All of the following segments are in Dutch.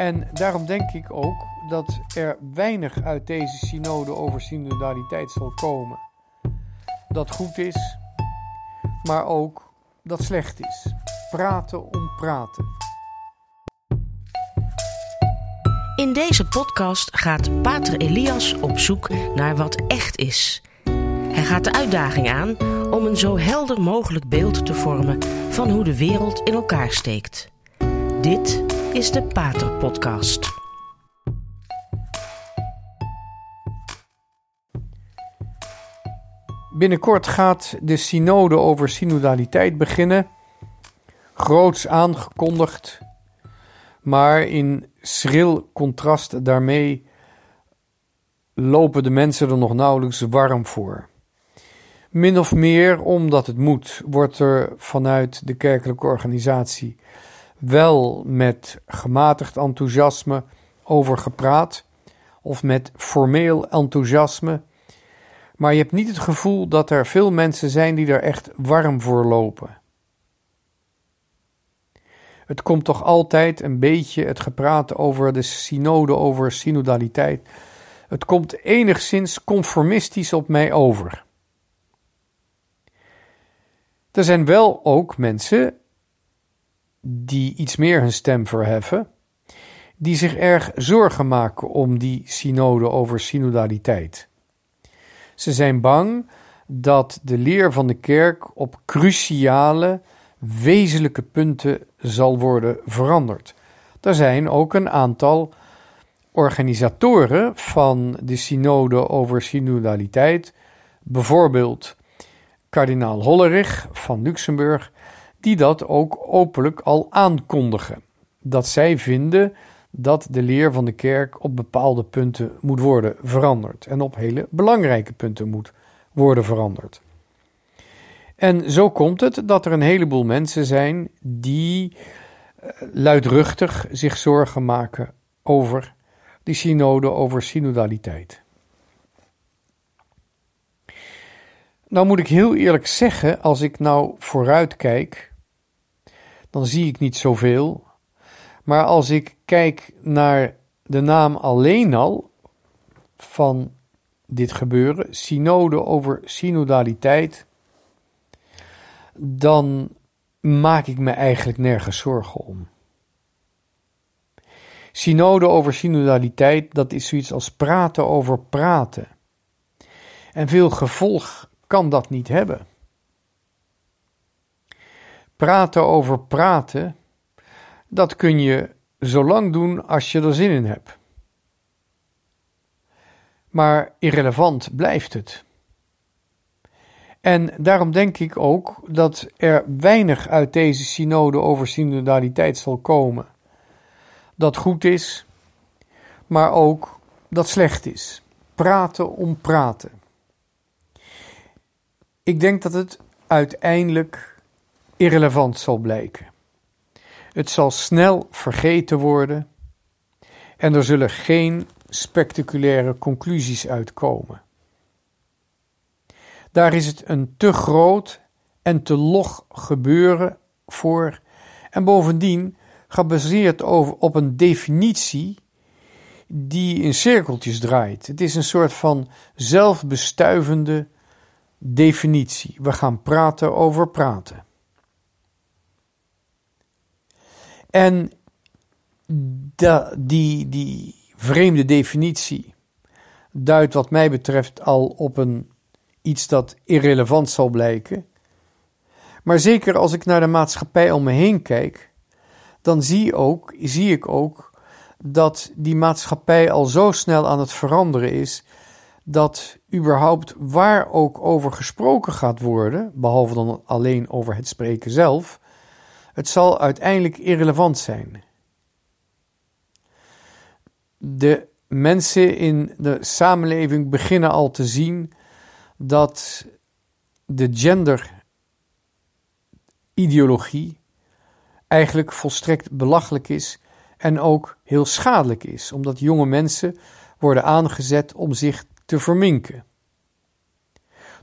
En daarom denk ik ook dat er weinig uit deze synode over synodaliteit zal komen. Dat goed is, maar ook dat slecht is. Praten om praten. In deze podcast gaat Pater Elias op zoek naar wat echt is. Hij gaat de uitdaging aan om een zo helder mogelijk beeld te vormen van hoe de wereld in elkaar steekt. Dit is de Pater Podcast. Binnenkort gaat de synode over synodaliteit beginnen. Groots aangekondigd, maar in schril contrast daarmee lopen de mensen er nog nauwelijks warm voor. Min of meer omdat het moet, wordt er vanuit de kerkelijke organisatie wel met gematigd enthousiasme over gepraat, of met formeel enthousiasme, maar je hebt niet het gevoel dat er veel mensen zijn die er echt warm voor lopen. Het komt toch altijd een beetje het gepraat over de synode, over synodaliteit. Het komt enigszins conformistisch op mij over. Er zijn wel ook mensen die iets meer hun stem verheffen, die zich erg zorgen maken om die synode over synodaliteit. Ze zijn bang dat de leer van de kerk op cruciale, wezenlijke punten zal worden veranderd. Er zijn ook een aantal organisatoren van de synode over synodaliteit, bijvoorbeeld kardinaal Hollerich van Luxemburg, die dat ook openlijk al aankondigen. Dat zij vinden dat de leer van de kerk op bepaalde punten moet worden veranderd en op hele belangrijke punten moet worden veranderd. En zo komt het dat er een heleboel mensen zijn die eh, luidruchtig zich zorgen maken over die synode, over synodaliteit. Nou moet ik heel eerlijk zeggen, als ik nou vooruit kijk, dan zie ik niet zoveel. Maar als ik kijk naar de naam alleen al van dit gebeuren, synode over synodaliteit, dan maak ik me eigenlijk nergens zorgen om. Synode over synodaliteit, dat is zoiets als praten over praten. En veel gevolg kan dat niet hebben. Praten over praten, dat kun je zo lang doen als je er zin in hebt. Maar irrelevant blijft het. En daarom denk ik ook dat er weinig uit deze synode over synodaliteit zal komen. Dat goed is, maar ook dat slecht is. Praten om praten. Ik denk dat het uiteindelijk irrelevant zal blijken. Het zal snel vergeten worden en er zullen geen spectaculaire conclusies uitkomen. Daar is het een te groot en te log gebeuren voor en bovendien gebaseerd op een definitie die in cirkeltjes draait. Het is een soort van zelfbestuivende definitie. We gaan praten over praten. En die, die vreemde definitie duidt wat mij betreft al op een, iets dat irrelevant zal blijken. Maar zeker als ik naar de maatschappij om me heen kijk, dan zie, ook, zie ik ook dat die maatschappij al zo snel aan het veranderen is dat überhaupt waar ook over gesproken gaat worden, behalve dan alleen over het spreken zelf, het zal uiteindelijk irrelevant zijn. De mensen in de samenleving beginnen al te zien dat de genderideologie eigenlijk volstrekt belachelijk is en ook heel schadelijk is, omdat jonge mensen worden aangezet om zich te verminken.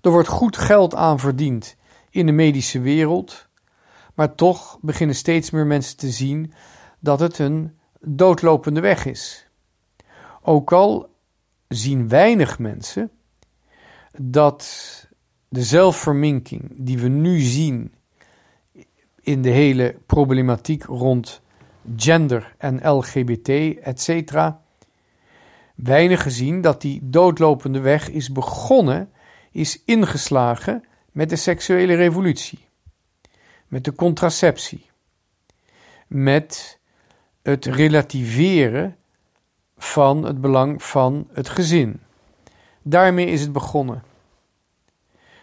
Er wordt goed geld aan verdiend in de medische wereld, maar toch beginnen steeds meer mensen te zien dat het een doodlopende weg is. Ook al zien weinig mensen dat de zelfverminking die we nu zien in de hele problematiek rond gender en LGBT, etc. Weinig zien dat die doodlopende weg is begonnen, is ingeslagen met de seksuele revolutie, met de contraceptie, met het relativeren van het belang van het gezin. Daarmee is het begonnen.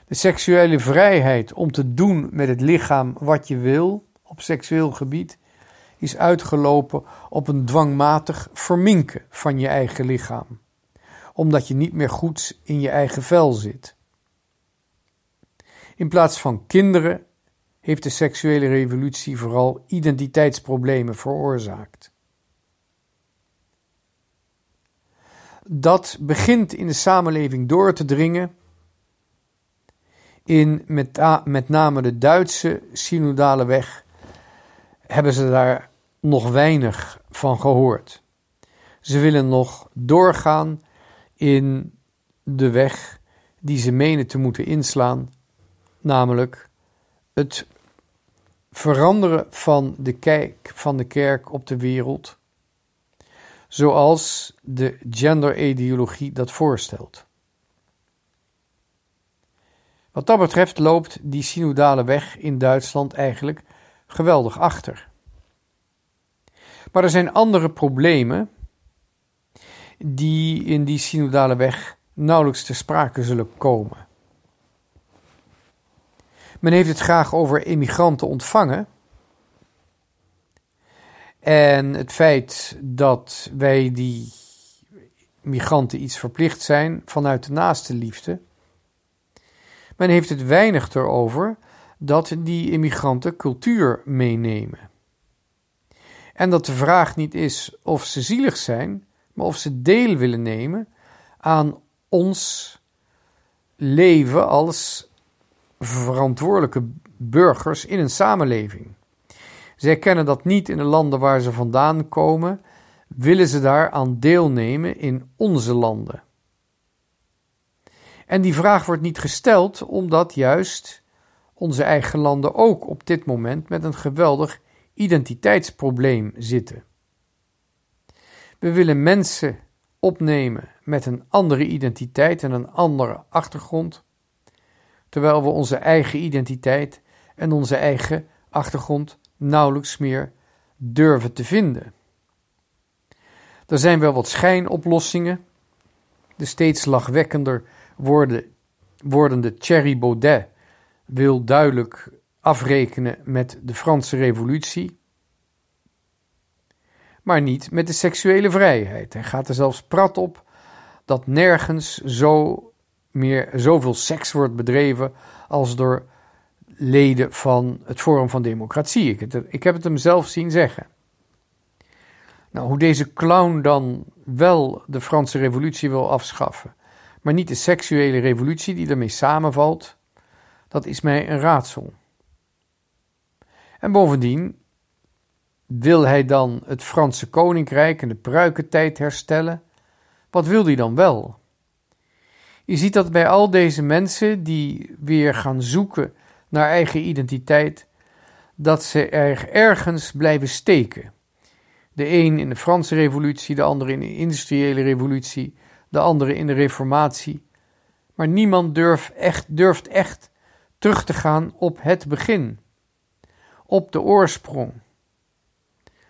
De seksuele vrijheid om te doen met het lichaam wat je wil op seksueel gebied is uitgelopen op een dwangmatig verminken van je eigen lichaam, omdat je niet meer goed in je eigen vel zit. In plaats van kinderen heeft de seksuele revolutie vooral identiteitsproblemen veroorzaakt. Dat begint in de samenleving door te dringen in met, name de Duitse synodale weg hebben ze daar nog weinig van gehoord. Ze willen nog doorgaan in de weg die ze menen te moeten inslaan, namelijk het veranderen van de kijk van de kerk op de wereld, zoals de genderideologie dat voorstelt. Wat dat betreft loopt die synodale weg in Duitsland eigenlijk geweldig achter. Maar er zijn andere problemen die in die synodale weg nauwelijks te sprake zullen komen. Men heeft het graag over immigranten ontvangen. En het feit dat wij die migranten iets verplicht zijn vanuit de naaste liefde. Men heeft het weinig erover dat die immigranten cultuur meenemen. En dat de vraag niet is of ze zielig zijn, maar of ze deel willen nemen aan ons leven als verantwoordelijke burgers in een samenleving. Zij kennen dat niet in de landen waar ze vandaan komen, willen ze daar aan deelnemen in onze landen. En die vraag wordt niet gesteld omdat juist onze eigen landen ook op dit moment met een geweldig identiteitsprobleem zitten. We willen mensen opnemen met een andere identiteit en een andere achtergrond, terwijl we onze eigen identiteit en onze eigen achtergrond nauwelijks meer durven te vinden. Er zijn wel wat schijnoplossingen. De steeds lachwekkender worden, wordende Thierry Baudet wil duidelijk afrekenen met de Franse Revolutie, maar niet met de seksuele vrijheid. Hij gaat er zelfs prat op dat nergens zo meer zoveel seks wordt bedreven als door leden van het Forum van Democratie. Ik, ik heb het hem zelf zien zeggen. Nou, hoe deze clown dan wel de Franse Revolutie wil afschaffen, maar niet de seksuele revolutie die ermee samenvalt, dat is mij een raadsel. En bovendien wil hij dan het Franse koninkrijk en de pruikentijd herstellen. Wat wil hij dan wel? Je ziet dat bij al deze mensen die weer gaan zoeken naar eigen identiteit, dat ze er ergens blijven steken. De een in de Franse Revolutie, de andere in de Industriële Revolutie, de andere in de Reformatie. Maar niemand durft echt, durft echt terug te gaan op het begin, op de oorsprong.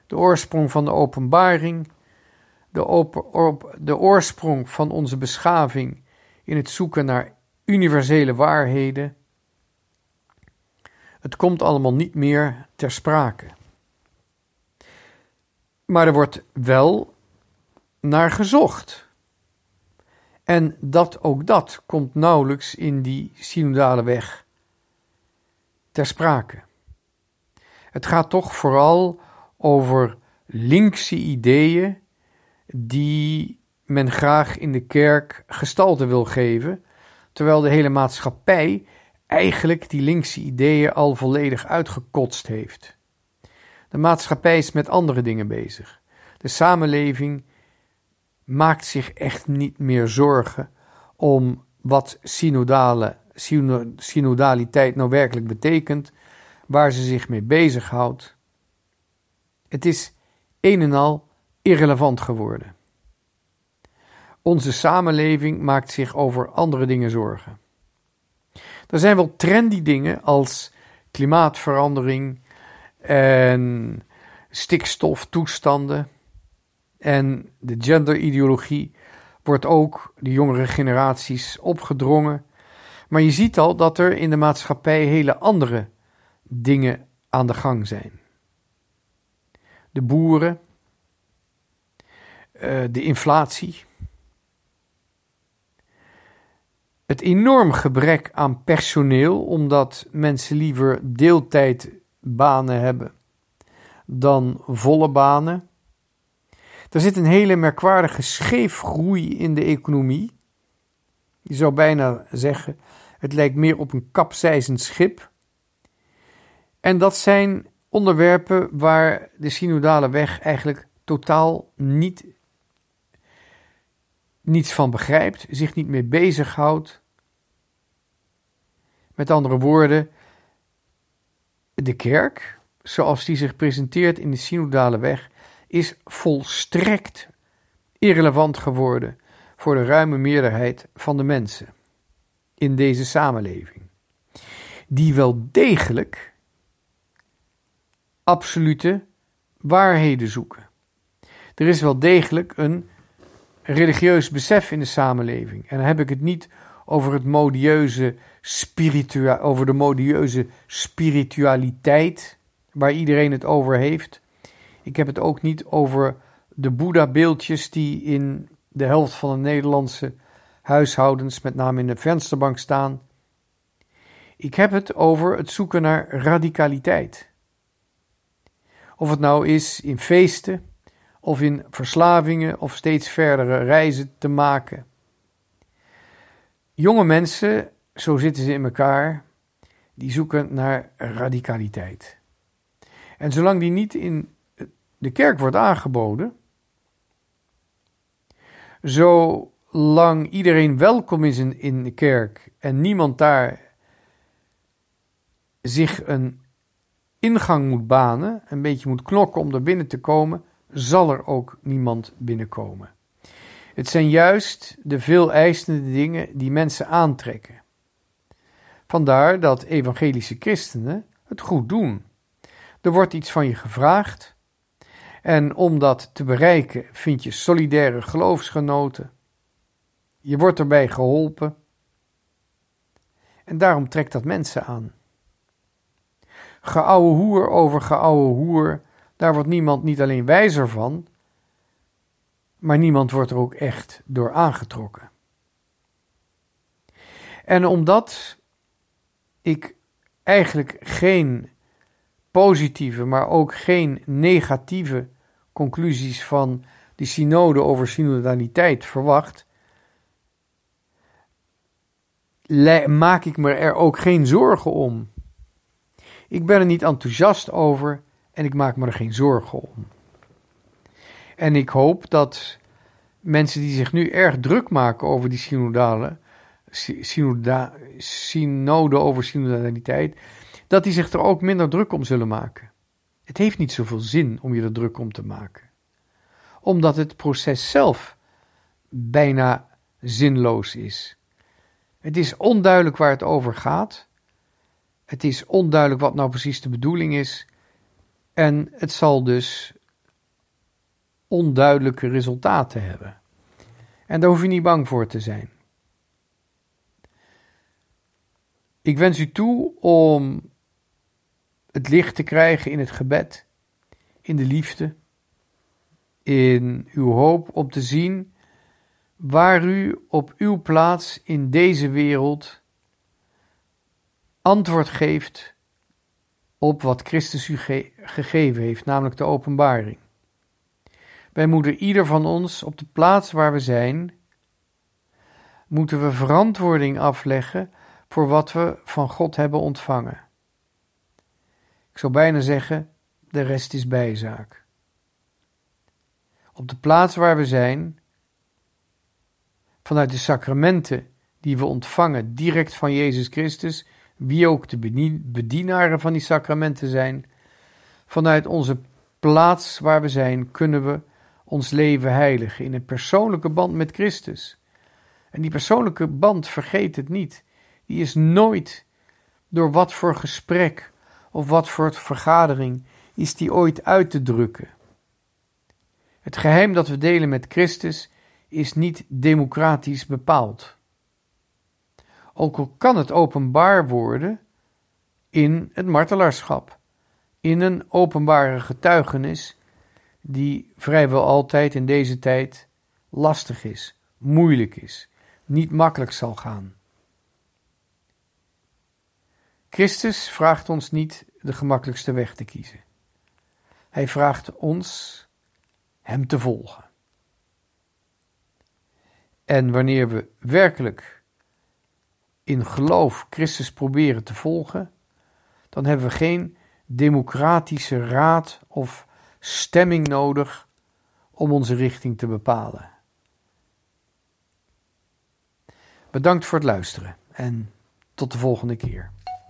De oorsprong van de openbaring, de, op, de oorsprong van onze beschaving in het zoeken naar universele waarheden. Het komt allemaal niet meer ter sprake. Maar er wordt wel naar gezocht. En dat ook dat komt nauwelijks in die synodale weg ter sprake. Het gaat toch vooral over linkse ideeën die men graag in de kerk gestalte wil geven, terwijl de hele maatschappij eigenlijk die linkse ideeën al volledig uitgekotst heeft. De maatschappij is met andere dingen bezig. De samenleving maakt zich echt niet meer zorgen om wat synodale, synodaliteit nou werkelijk betekent, waar ze zich mee bezighoudt. Het is een en al irrelevant geworden. Onze samenleving maakt zich over andere dingen zorgen. Er zijn wel trendy dingen als klimaatverandering en stikstoftoestanden. En de genderideologie wordt ook de jongere generaties opgedrongen. Maar je ziet al dat er in de maatschappij hele andere dingen aan de gang zijn. De boeren, eh, de inflatie, het enorm gebrek aan personeel, omdat mensen liever deeltijdbanen hebben dan volle banen. Er zit een hele merkwaardige scheefgroei in de economie. Je zou bijna zeggen, het lijkt meer op een kapseizend schip. En dat zijn onderwerpen waar de synodale weg eigenlijk totaal niet, niets van begrijpt, zich niet mee bezighoudt. Met andere woorden, de kerk, zoals die zich presenteert in de synodale weg, is volstrekt irrelevant geworden voor de ruime meerderheid van de mensen in deze samenleving, die wel degelijk absolute waarheden zoeken. Er is wel degelijk een religieus besef in de samenleving. En dan heb ik het niet over, het modieuze spiritua over de modieuze spiritualiteit waar iedereen het over heeft. Ik heb het ook niet over de Boeddha-beeldjes die in de helft van de Nederlandse huishoudens, met name in de vensterbank, staan. Ik heb het over het zoeken naar radicaliteit. Of het nou is in feesten, of in verslavingen, of steeds verdere reizen te maken. Jonge mensen, zo zitten ze in elkaar, die zoeken naar radicaliteit. En zolang die niet in de kerk wordt aangeboden, zolang iedereen welkom is in, in de kerk en niemand daar zich een ingang moet banen, een beetje moet knokken om er binnen te komen, zal er ook niemand binnenkomen. Het zijn juist de veel eisende dingen die mensen aantrekken. Vandaar dat evangelische christenen het goed doen. Er wordt iets van je gevraagd. En om dat te bereiken vind je solidaire geloofsgenoten. Je wordt erbij geholpen. En daarom trekt dat mensen aan. Geouwe hoer over geouwe hoer, daar wordt niemand niet alleen wijzer van, maar niemand wordt er ook echt door aangetrokken. En omdat ik eigenlijk geen positieve, maar ook geen negatieve conclusies van die synode over synodaliteit verwacht, maak ik me er ook geen zorgen om. Ik ben er niet enthousiast over en ik maak me er geen zorgen om. En ik hoop dat mensen die zich nu erg druk maken over die synodale, synoda, synode over synodaliteit, dat die zich er ook minder druk om zullen maken. Het heeft niet zoveel zin om je er druk om te maken, omdat het proces zelf bijna zinloos is. Het is onduidelijk waar het over gaat. Het is onduidelijk wat nou precies de bedoeling is. En het zal dus onduidelijke resultaten hebben. En daar hoef je niet bang voor te zijn. Ik wens u toe om het licht te krijgen in het gebed, in de liefde, in uw hoop om te zien waar u op uw plaats in deze wereld antwoord geeft op wat Christus u gegeven heeft, namelijk de openbaring. Wij moeten ieder van ons op de plaats waar we zijn, moeten we verantwoording afleggen voor wat we van God hebben ontvangen. Ik zou bijna zeggen, de rest is bijzaak. op de plaats waar we zijn, vanuit de sacramenten die we ontvangen direct van Jezus Christus, wie ook de bedienaren van die sacramenten zijn, vanuit onze plaats waar we zijn, kunnen we ons leven heiligen in een persoonlijke band met Christus. En die persoonlijke band, vergeet het niet, die is nooit door wat voor gesprek of wat voor vergadering is die ooit uit te drukken. Het geheim dat we delen met Christus is niet democratisch bepaald. Ook al kan het openbaar worden in het martelaarschap, in een openbare getuigenis die vrijwel altijd in deze tijd lastig is, moeilijk is, niet makkelijk zal gaan. Christus vraagt ons niet de gemakkelijkste weg te kiezen. Hij vraagt ons Hem te volgen. En wanneer we werkelijk in geloof Christus proberen te volgen, dan hebben we geen democratische raad of stemming nodig om onze richting te bepalen. Bedankt voor het luisteren en tot de volgende keer.